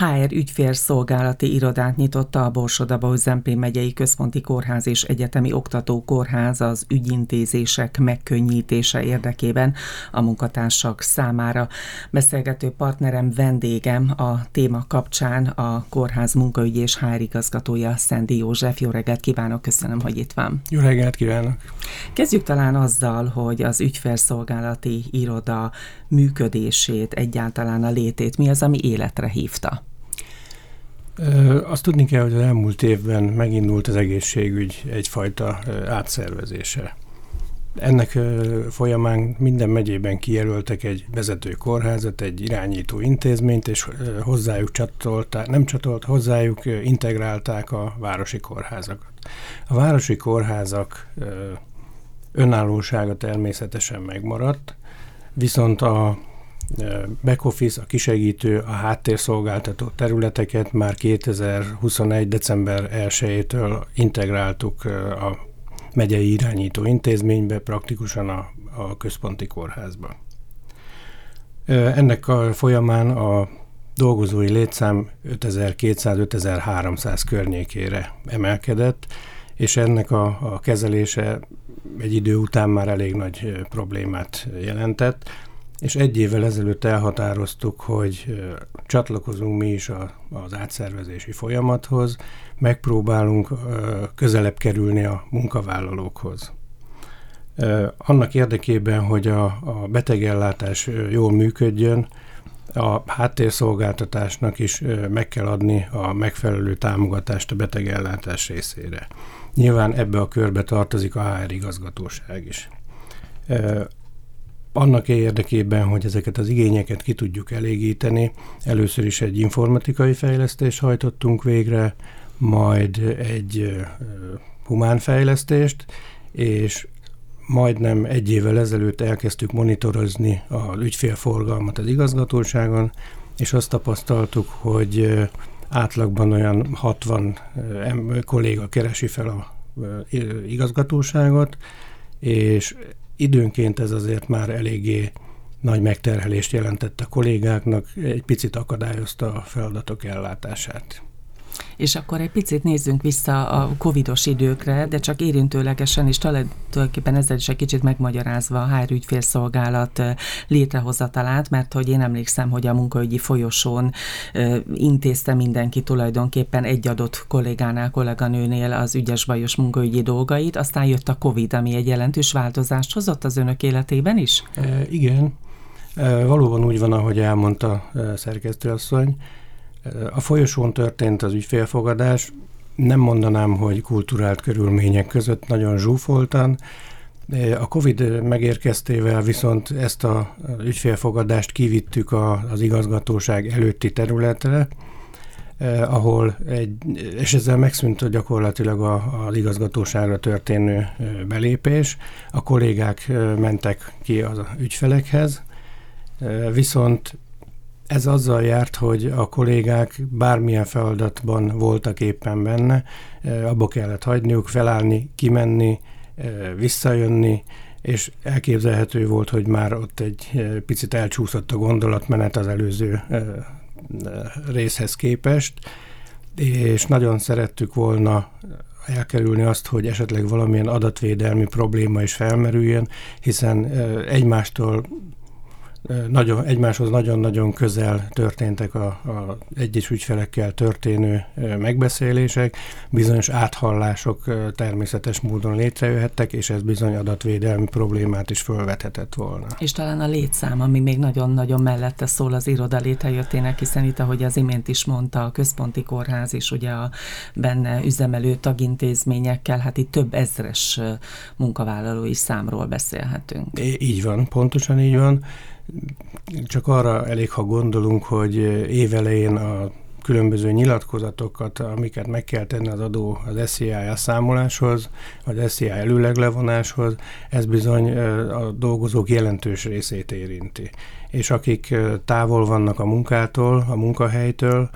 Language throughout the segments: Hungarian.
HR ügyfélszolgálati irodát nyitotta a Borsodaba Zempé megyei központi kórház és egyetemi oktató kórház az ügyintézések megkönnyítése érdekében a munkatársak számára. Beszélgető partnerem, vendégem a téma kapcsán a kórház munkaügyi és HR igazgatója Szendi József. Jó reggelt kívánok, köszönöm, hogy itt van. Jó reggelt kívánok! Kezdjük talán azzal, hogy az ügyfélszolgálati iroda működését, egyáltalán a létét mi az, ami életre hívta? Azt tudni kell, hogy az elmúlt évben megindult az egészségügy egyfajta átszervezése. Ennek folyamán minden megyében kijelöltek egy vezető kórházat, egy irányító intézményt, és hozzájuk csatolták, nem csatolt, hozzájuk integrálták a városi kórházakat. A városi kórházak önállósága természetesen megmaradt, viszont a back office, a kisegítő, a háttérszolgáltató területeket már 2021. december 1-től integráltuk a megyei irányító intézménybe, praktikusan a, a központi kórházba. Ennek a folyamán a dolgozói létszám 5200-5300 környékére emelkedett, és ennek a, a kezelése egy idő után már elég nagy problémát jelentett és egy évvel ezelőtt elhatároztuk, hogy csatlakozunk mi is a, az átszervezési folyamathoz, megpróbálunk közelebb kerülni a munkavállalókhoz. Annak érdekében, hogy a, a betegellátás jól működjön, a háttérszolgáltatásnak is meg kell adni a megfelelő támogatást a betegellátás részére. Nyilván ebbe a körbe tartozik a HR igazgatóság is annak érdekében, hogy ezeket az igényeket ki tudjuk elégíteni, először is egy informatikai fejlesztést hajtottunk végre, majd egy humán fejlesztést, és majdnem egy évvel ezelőtt elkezdtük monitorozni az ügyfélforgalmat az igazgatóságon, és azt tapasztaltuk, hogy átlagban olyan 60 kolléga keresi fel a igazgatóságot, és Időnként ez azért már eléggé nagy megterhelést jelentett a kollégáknak, egy picit akadályozta a feladatok ellátását. És akkor egy picit nézzünk vissza a covidos időkre, de csak érintőlegesen, és tulajdonképpen ezzel is egy kicsit megmagyarázva a HR ügyfélszolgálat létrehozatalát, mert hogy én emlékszem, hogy a munkaügyi folyosón intézte mindenki tulajdonképpen egy adott kollégánál, kolléganőnél az ügyes bajos munkaügyi dolgait, aztán jött a Covid, ami egy jelentős változást hozott az önök életében is? E, igen, valóban úgy van, ahogy elmondta szerkesztőasszony, a folyosón történt az ügyfélfogadás, nem mondanám, hogy kulturált körülmények között nagyon zsúfoltan. A Covid megérkeztével viszont ezt az ügyfélfogadást kivittük az igazgatóság előtti területre, ahol egy, és ezzel megszűnt gyakorlatilag az igazgatóságra történő belépés. A kollégák mentek ki az ügyfelekhez, viszont ez azzal járt, hogy a kollégák bármilyen feladatban voltak éppen benne, abba kellett hagyniuk, felállni, kimenni, visszajönni, és elképzelhető volt, hogy már ott egy picit elcsúszott a gondolatmenet az előző részhez képest, és nagyon szerettük volna elkerülni azt, hogy esetleg valamilyen adatvédelmi probléma is felmerüljön, hiszen egymástól nagyon, egymáshoz nagyon-nagyon közel történtek a, a egyes ügyfelekkel történő megbeszélések, bizonyos áthallások természetes módon létrejöhettek, és ez bizony adatvédelmi problémát is felvethetett volna. És talán a létszám, ami még nagyon-nagyon mellette szól az iroda létrejöttének, hiszen itt, ahogy az imént is mondta, a központi kórház is ugye a benne üzemelő tagintézményekkel, hát itt több ezres munkavállalói számról beszélhetünk. Így van, pontosan így van. Csak arra elég, ha gondolunk, hogy évelején a különböző nyilatkozatokat, amiket meg kell tenni az adó az SZIA elszámoláshoz, az SZIA előleglevonáshoz, ez bizony a dolgozók jelentős részét érinti. És akik távol vannak a munkától, a munkahelytől,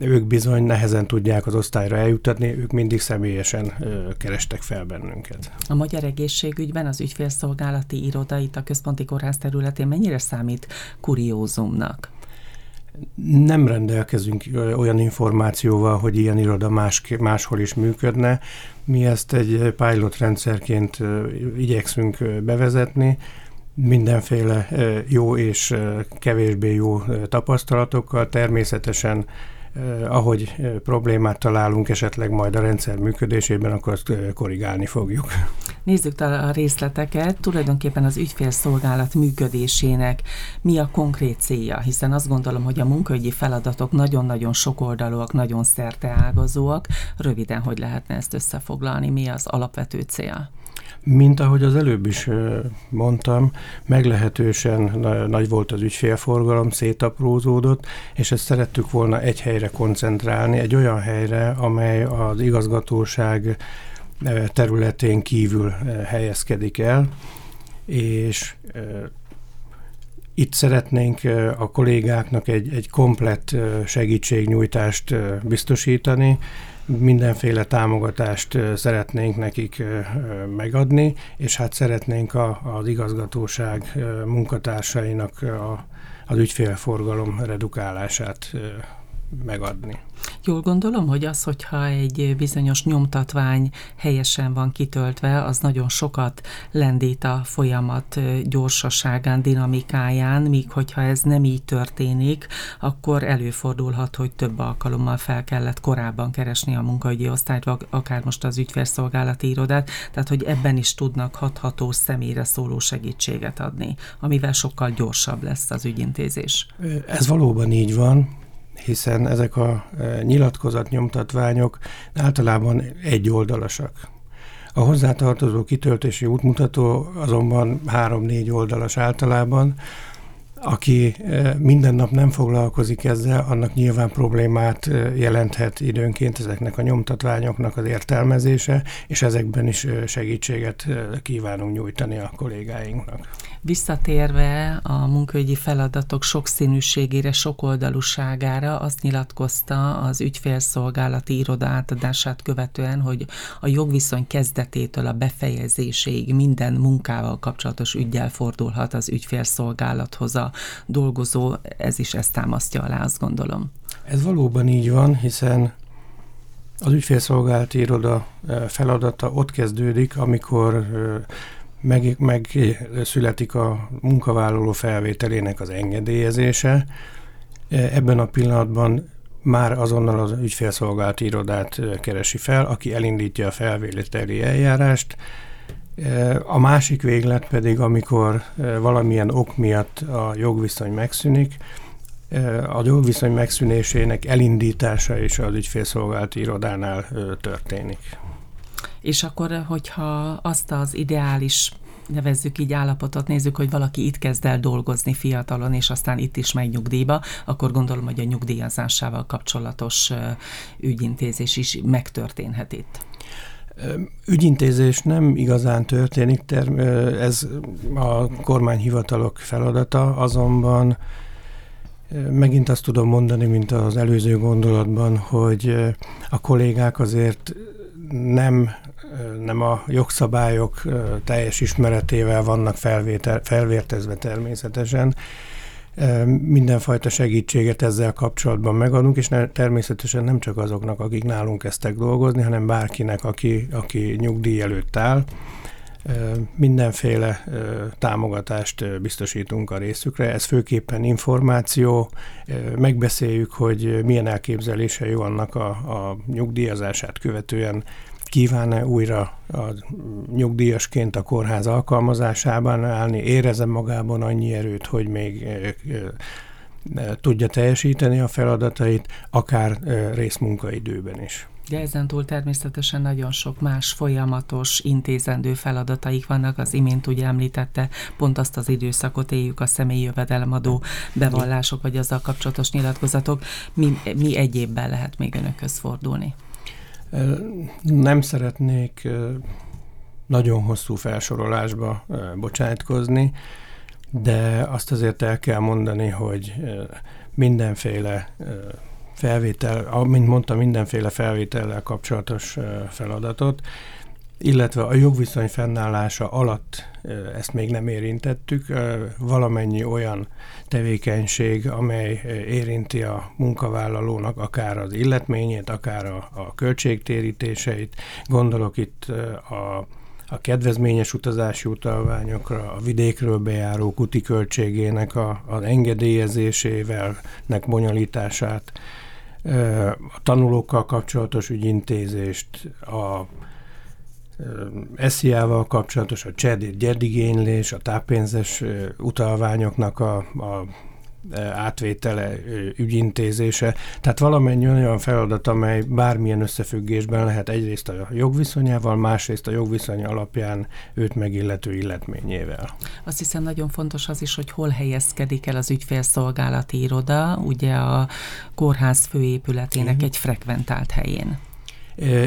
ők bizony nehezen tudják az osztályra eljutatni, ők mindig személyesen kerestek fel bennünket. A Magyar Egészségügyben az ügyfélszolgálati iroda itt a központi kórház területén mennyire számít kuriózumnak? Nem rendelkezünk olyan információval, hogy ilyen iroda más, máshol is működne. Mi ezt egy pilot rendszerként igyekszünk bevezetni, mindenféle jó és kevésbé jó tapasztalatokkal. Természetesen ahogy problémát találunk esetleg majd a rendszer működésében, akkor azt korrigálni fogjuk. Nézzük a részleteket. Tulajdonképpen az ügyfélszolgálat működésének mi a konkrét célja? Hiszen azt gondolom, hogy a munkaügyi feladatok nagyon-nagyon sokoldalúak, nagyon szerteágazóak. Röviden, hogy lehetne ezt összefoglalni? Mi az alapvető cél? Mint ahogy az előbb is mondtam, meglehetősen nagy volt az ügyfélforgalom, szétaprózódott, és ezt szerettük volna egy helyre koncentrálni, egy olyan helyre, amely az igazgatóság területén kívül helyezkedik el, és itt szeretnénk a kollégáknak egy, egy komplett segítségnyújtást biztosítani, mindenféle támogatást szeretnénk nekik megadni, és hát szeretnénk a, az igazgatóság munkatársainak a, az ügyfélforgalom redukálását megadni. Jól gondolom, hogy az, hogyha egy bizonyos nyomtatvány helyesen van kitöltve, az nagyon sokat lendít a folyamat gyorsaságán, dinamikáján, míg hogyha ez nem így történik, akkor előfordulhat, hogy több alkalommal fel kellett korábban keresni a munkaügyi osztályt, vagy akár most az ügyfélszolgálati irodát, tehát hogy ebben is tudnak hatható személyre szóló segítséget adni, amivel sokkal gyorsabb lesz az ügyintézés. Ez valóban így van hiszen ezek a e, nyilatkozatnyomtatványok általában egyoldalasak. A hozzátartozó kitöltési útmutató azonban három-négy oldalas általában, aki minden nap nem foglalkozik ezzel, annak nyilván problémát jelenthet időnként ezeknek a nyomtatványoknak az értelmezése, és ezekben is segítséget kívánunk nyújtani a kollégáinknak. Visszatérve a munkaügyi feladatok sokszínűségére, sokoldalúságára azt nyilatkozta az ügyfélszolgálati iroda átadását követően, hogy a jogviszony kezdetétől a befejezéséig minden munkával kapcsolatos ügyel fordulhat az ügyfélszolgálathoz a dolgozó, ez is ezt támasztja alá, azt gondolom. Ez valóban így van, hiszen az ügyfélszolgálati iroda eh, feladata ott kezdődik, amikor eh, meg, meg születik a munkavállaló felvételének az engedélyezése. Ebben a pillanatban már azonnal az ügyfélszolgálati irodát keresi fel, aki elindítja a felvételi eljárást. A másik véglet pedig, amikor valamilyen ok miatt a jogviszony megszűnik, a jogviszony megszűnésének elindítása is az ügyfélszolgálati irodánál történik. És akkor, hogyha azt az ideális nevezzük így állapotot, nézzük, hogy valaki itt kezd el dolgozni fiatalon, és aztán itt is megy nyugdíjba, akkor gondolom, hogy a nyugdíjazásával kapcsolatos ügyintézés is megtörténhet itt. Ügyintézés nem igazán történik, ez a kormányhivatalok feladata, azonban megint azt tudom mondani, mint az előző gondolatban, hogy a kollégák azért nem nem a jogszabályok teljes ismeretével vannak felvétel, felvértezve természetesen. Mindenfajta segítséget ezzel kapcsolatban megadunk, és ne, természetesen nem csak azoknak, akik nálunk kezdtek dolgozni, hanem bárkinek, aki, aki nyugdíj előtt áll. Mindenféle támogatást biztosítunk a részükre, ez főképpen információ, megbeszéljük, hogy milyen elképzelései vannak a, a nyugdíjazását követően, kíván-e újra a nyugdíjasként a kórház alkalmazásában állni, érezze magában annyi erőt, hogy még tudja teljesíteni a feladatait, akár részmunkaidőben is. De ezen túl természetesen nagyon sok más folyamatos, intézendő feladataik vannak. Az imént ugye említette, pont azt az időszakot éljük a személyi jövedelemadó bevallások, vagy azzal kapcsolatos nyilatkozatok. Mi, mi egyébben lehet még önökhöz fordulni? Nem szeretnék nagyon hosszú felsorolásba bocsájtkozni, de azt azért el kell mondani, hogy mindenféle felvétel, amint mondtam, mindenféle felvétellel kapcsolatos feladatot illetve a jogviszony fennállása alatt ezt még nem érintettük, valamennyi olyan tevékenység, amely érinti a munkavállalónak akár az illetményét, akár a, a költségtérítéseit. Gondolok itt a a kedvezményes utazási utalványokra, a vidékről bejáró kuti költségének a, az engedélyezésével, nek bonyolítását, a tanulókkal kapcsolatos ügyintézést, a SZIA-val kapcsolatos, a gyedigénylés, a táppénzes utalványoknak a, a átvétele, ügyintézése. Tehát valamennyi olyan feladat, amely bármilyen összefüggésben lehet egyrészt a jogviszonyával, másrészt a jogviszony alapján őt megillető illetményével. Azt hiszem nagyon fontos az is, hogy hol helyezkedik el az ügyfélszolgálati iroda, ugye a kórház főépületének Igen. egy frekventált helyén.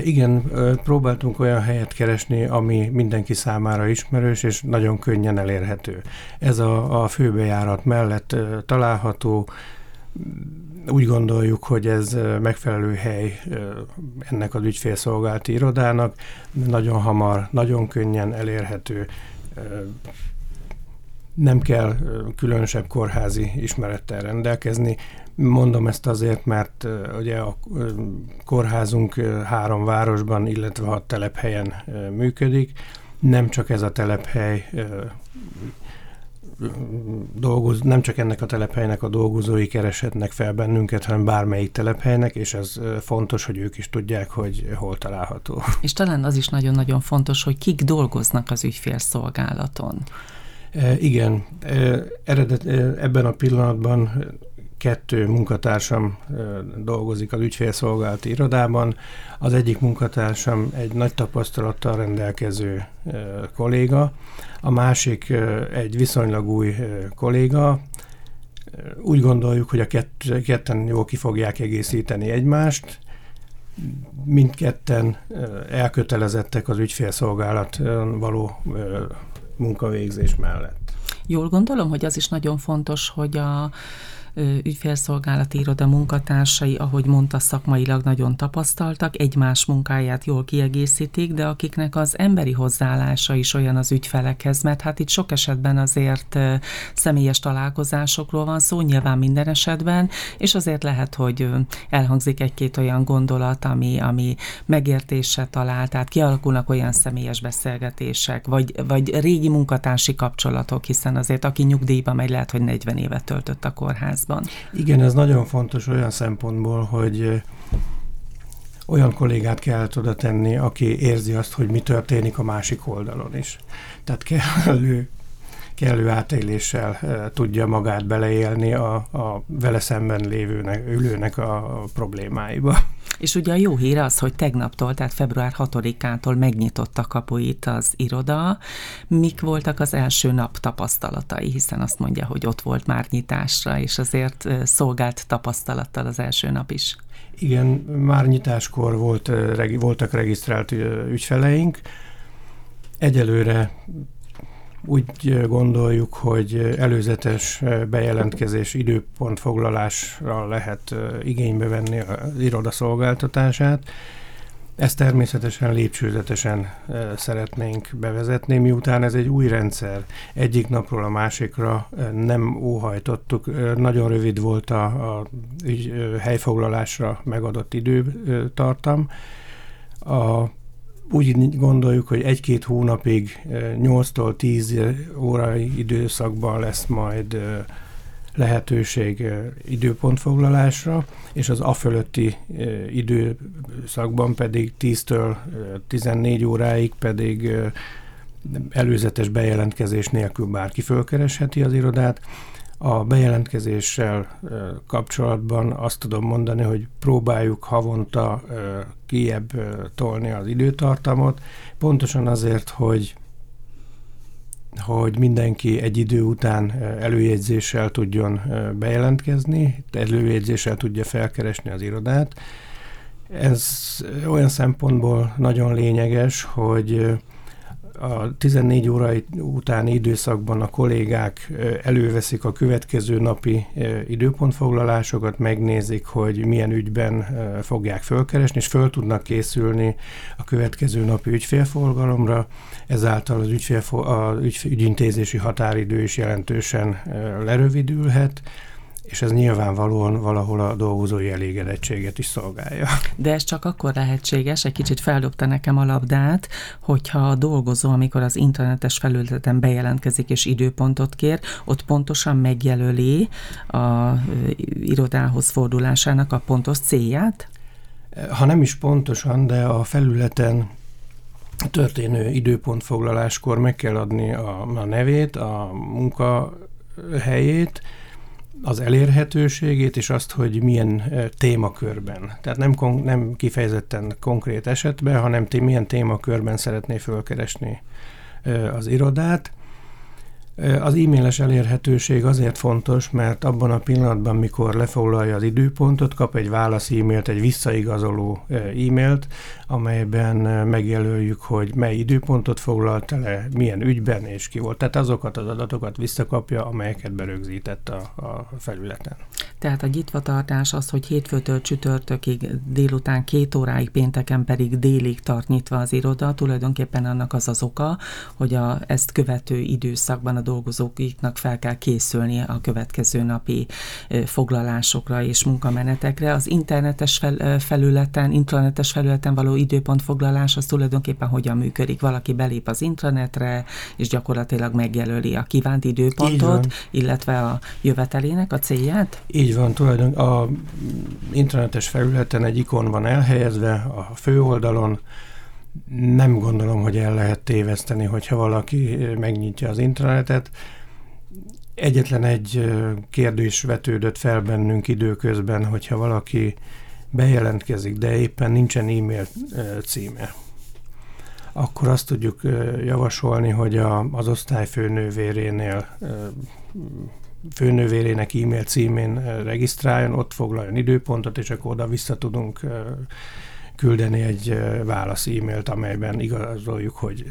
Igen, próbáltunk olyan helyet keresni, ami mindenki számára ismerős és nagyon könnyen elérhető. Ez a, a főbejárat mellett található, úgy gondoljuk, hogy ez megfelelő hely ennek az ügyfélszolgálati irodának, nagyon hamar, nagyon könnyen elérhető, nem kell különösebb kórházi ismerettel rendelkezni, Mondom ezt azért, mert ugye a kórházunk három városban, illetve hat telephelyen működik. Nem csak ez a telephely dolgoz, nem csak ennek a telephelynek a dolgozói kereshetnek fel bennünket, hanem bármelyik telephelynek, és ez fontos, hogy ők is tudják, hogy hol található. És talán az is nagyon-nagyon fontos, hogy kik dolgoznak az ügyfélszolgálaton. E, igen, e, eredet, e, ebben a pillanatban kettő munkatársam dolgozik az ügyfélszolgálati irodában. Az egyik munkatársam egy nagy tapasztalattal rendelkező kolléga, a másik egy viszonylag új kolléga. Úgy gondoljuk, hogy a kett, ketten jól ki fogják egészíteni egymást, mindketten elkötelezettek az ügyfélszolgálat való munkavégzés mellett. Jól gondolom, hogy az is nagyon fontos, hogy a ügyfélszolgálati iroda munkatársai, ahogy mondta, szakmailag nagyon tapasztaltak, egymás munkáját jól kiegészítik, de akiknek az emberi hozzáállása is olyan az ügyfelekhez, mert hát itt sok esetben azért személyes találkozásokról van szó, nyilván minden esetben, és azért lehet, hogy elhangzik egy-két olyan gondolat, ami, ami megértésre talál, tehát kialakulnak olyan személyes beszélgetések, vagy, vagy régi munkatársi kapcsolatok, hiszen azért aki nyugdíjba megy, lehet, hogy 40 évet töltött a kórház kórházban. Igen, ez nagyon fontos olyan szempontból, hogy olyan kollégát kell oda tenni, aki érzi azt, hogy mi történik a másik oldalon is. Tehát kellő, kellő átéléssel tudja magát beleélni a, a vele szemben lévőnek, ülőnek a problémáiba. És ugye a jó hír az, hogy tegnaptól, tehát február 6-ától megnyitotta kapuit az iroda. Mik voltak az első nap tapasztalatai, hiszen azt mondja, hogy ott volt már nyitásra, és azért szolgált tapasztalattal az első nap is. Igen, már nyitáskor volt, voltak regisztrált ügyfeleink. Egyelőre úgy gondoljuk, hogy előzetes bejelentkezés időpontfoglalásra lehet igénybe venni az iroda szolgáltatását. Ezt természetesen lépcsőzetesen szeretnénk bevezetni, miután ez egy új rendszer. Egyik napról a másikra nem óhajtottuk. Nagyon rövid volt a, a helyfoglalásra megadott időtartam. A úgy gondoljuk, hogy egy-két hónapig 8-tól 10 órai időszakban lesz majd lehetőség időpontfoglalásra, és az afölötti időszakban pedig 10-től 14 óráig pedig előzetes bejelentkezés nélkül bárki fölkeresheti az irodát. A bejelentkezéssel kapcsolatban azt tudom mondani, hogy próbáljuk havonta kiebb tolni az időtartamot, pontosan azért, hogy hogy mindenki egy idő után előjegyzéssel tudjon bejelentkezni, előjegyzéssel tudja felkeresni az irodát. Ez olyan szempontból nagyon lényeges, hogy a 14 óra utáni időszakban a kollégák előveszik a következő napi időpontfoglalásokat, megnézik, hogy milyen ügyben fogják fölkeresni, és föl tudnak készülni a következő napi ügyfélforgalomra, ezáltal az ügyfél, a ügy, ügyintézési határidő is jelentősen lerövidülhet, és ez nyilvánvalóan valahol a dolgozói elégedettséget is szolgálja. De ez csak akkor lehetséges, egy kicsit feldobta nekem a labdát, hogyha a dolgozó, amikor az internetes felületen bejelentkezik és időpontot kér, ott pontosan megjelöli a irodához fordulásának a pontos célját? Ha nem is pontosan, de a felületen történő időpontfoglaláskor meg kell adni a, a nevét, a munkahelyét, az elérhetőségét, és azt, hogy milyen témakörben. Tehát nem, kon- nem kifejezetten konkrét esetben, hanem té- milyen témakörben szeretné fölkeresni az irodát. Az e-mailes elérhetőség azért fontos, mert abban a pillanatban, mikor lefoglalja az időpontot, kap egy válasz e-mailt, egy visszaigazoló e-mailt, amelyben megjelöljük, hogy mely időpontot foglalt le, milyen ügyben és ki volt. Tehát azokat az adatokat visszakapja, amelyeket berögzített a, a felületen. Tehát a nyitvatartás az, hogy hétfőtől csütörtökig délután két óráig, pénteken pedig délig tart nyitva az iroda, tulajdonképpen annak az az oka, hogy a, ezt követő időszakban a dolgozóknak fel kell készülni a következő napi foglalásokra és munkamenetekre. Az internetes fel, felületen, internetes felületen való időpontfoglalás az tulajdonképpen hogyan működik? Valaki belép az intranetre, és gyakorlatilag megjelöli a kívánt időpontot, illetve a jövetelének a célját? Így van, tulajdonképpen a internetes felületen egy ikon van elhelyezve a főoldalon, nem gondolom, hogy el lehet téveszteni, hogyha valaki megnyitja az internetet. Egyetlen egy kérdés vetődött fel bennünk időközben, hogyha valaki bejelentkezik, de éppen nincsen e-mail címe, akkor azt tudjuk javasolni, hogy a, az osztály főnővérénél főnővérének e-mail címén regisztráljon, ott foglaljon időpontot, és akkor oda vissza tudunk küldeni egy válasz e-mailt, amelyben igazoljuk, hogy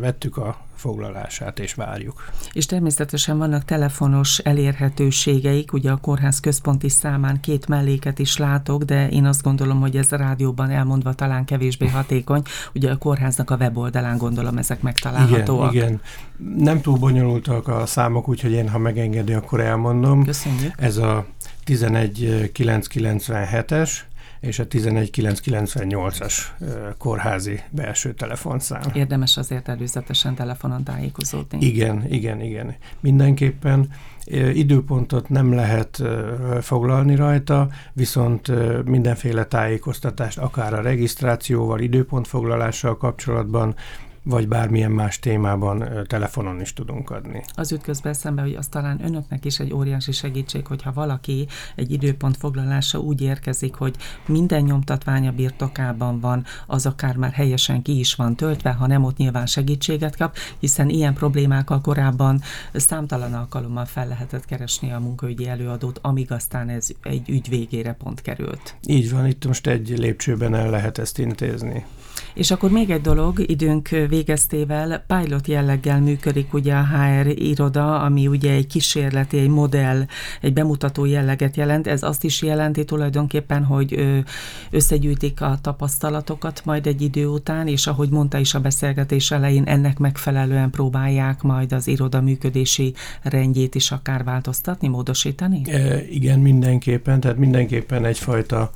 vettük a foglalását és várjuk. És természetesen vannak telefonos elérhetőségeik, ugye a kórház központi számán két melléket is látok, de én azt gondolom, hogy ez a rádióban elmondva talán kevésbé hatékony. Ugye a kórháznak a weboldalán gondolom ezek megtalálhatóak. Igen, igen. Nem túl bonyolultak a számok, úgyhogy én, ha megengedi, akkor elmondom. Köszönjük. Ez a 11997-es, és a 11998-as kórházi belső telefonszám. Érdemes azért előzetesen telefonon tájékozódni. Igen, igen, igen. Mindenképpen időpontot nem lehet foglalni rajta, viszont mindenféle tájékoztatást, akár a regisztrációval, időpontfoglalással kapcsolatban vagy bármilyen más témában telefonon is tudunk adni. Az jut közben eszembe, hogy az talán önöknek is egy óriási segítség, hogyha valaki egy időpont foglalása úgy érkezik, hogy minden nyomtatványa birtokában van, az akár már helyesen ki is van töltve, ha nem ott nyilván segítséget kap, hiszen ilyen problémákkal korábban számtalan alkalommal fel lehetett keresni a munkaügyi előadót, amíg aztán ez egy ügy végére pont került. Így van, itt most egy lépcsőben el lehet ezt intézni. És akkor még egy dolog, időnk végeztével pilot jelleggel működik ugye a HR iroda, ami ugye egy kísérleti, egy modell, egy bemutató jelleget jelent. Ez azt is jelenti tulajdonképpen, hogy összegyűjtik a tapasztalatokat majd egy idő után, és ahogy mondta is a beszélgetés elején, ennek megfelelően próbálják majd az iroda működési rendjét is akár változtatni, módosítani? E, igen, mindenképpen, tehát mindenképpen egyfajta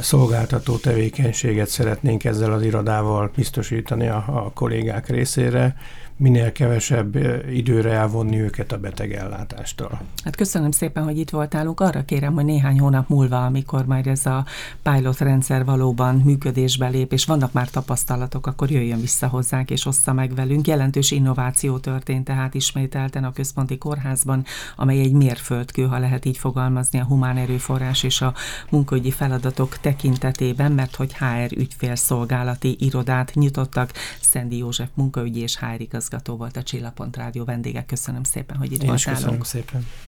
szolgáltató tevékenységet szeretnénk ezzel az irodával biztosítani a, a kollégák részére, minél kevesebb időre elvonni őket a betegellátástól. Hát köszönöm szépen, hogy itt voltálunk. Arra kérem, hogy néhány hónap múlva, amikor majd ez a pilot rendszer valóban működésbe lép, és vannak már tapasztalatok, akkor jöjjön vissza hozzánk és ossza meg velünk. Jelentős innováció történt tehát ismételten a központi kórházban, amely egy mérföldkő, ha lehet így fogalmazni, a humán erőforrás és a munkaügyi feladatok tekintetében, mert hogy HR ügyfélszolgálati irodát nyitottak. Szendi József munkaügyi és HR igazgató volt a Csillapont Rádió vendége. Köszönöm szépen, hogy itt voltál. Köszönöm szépen.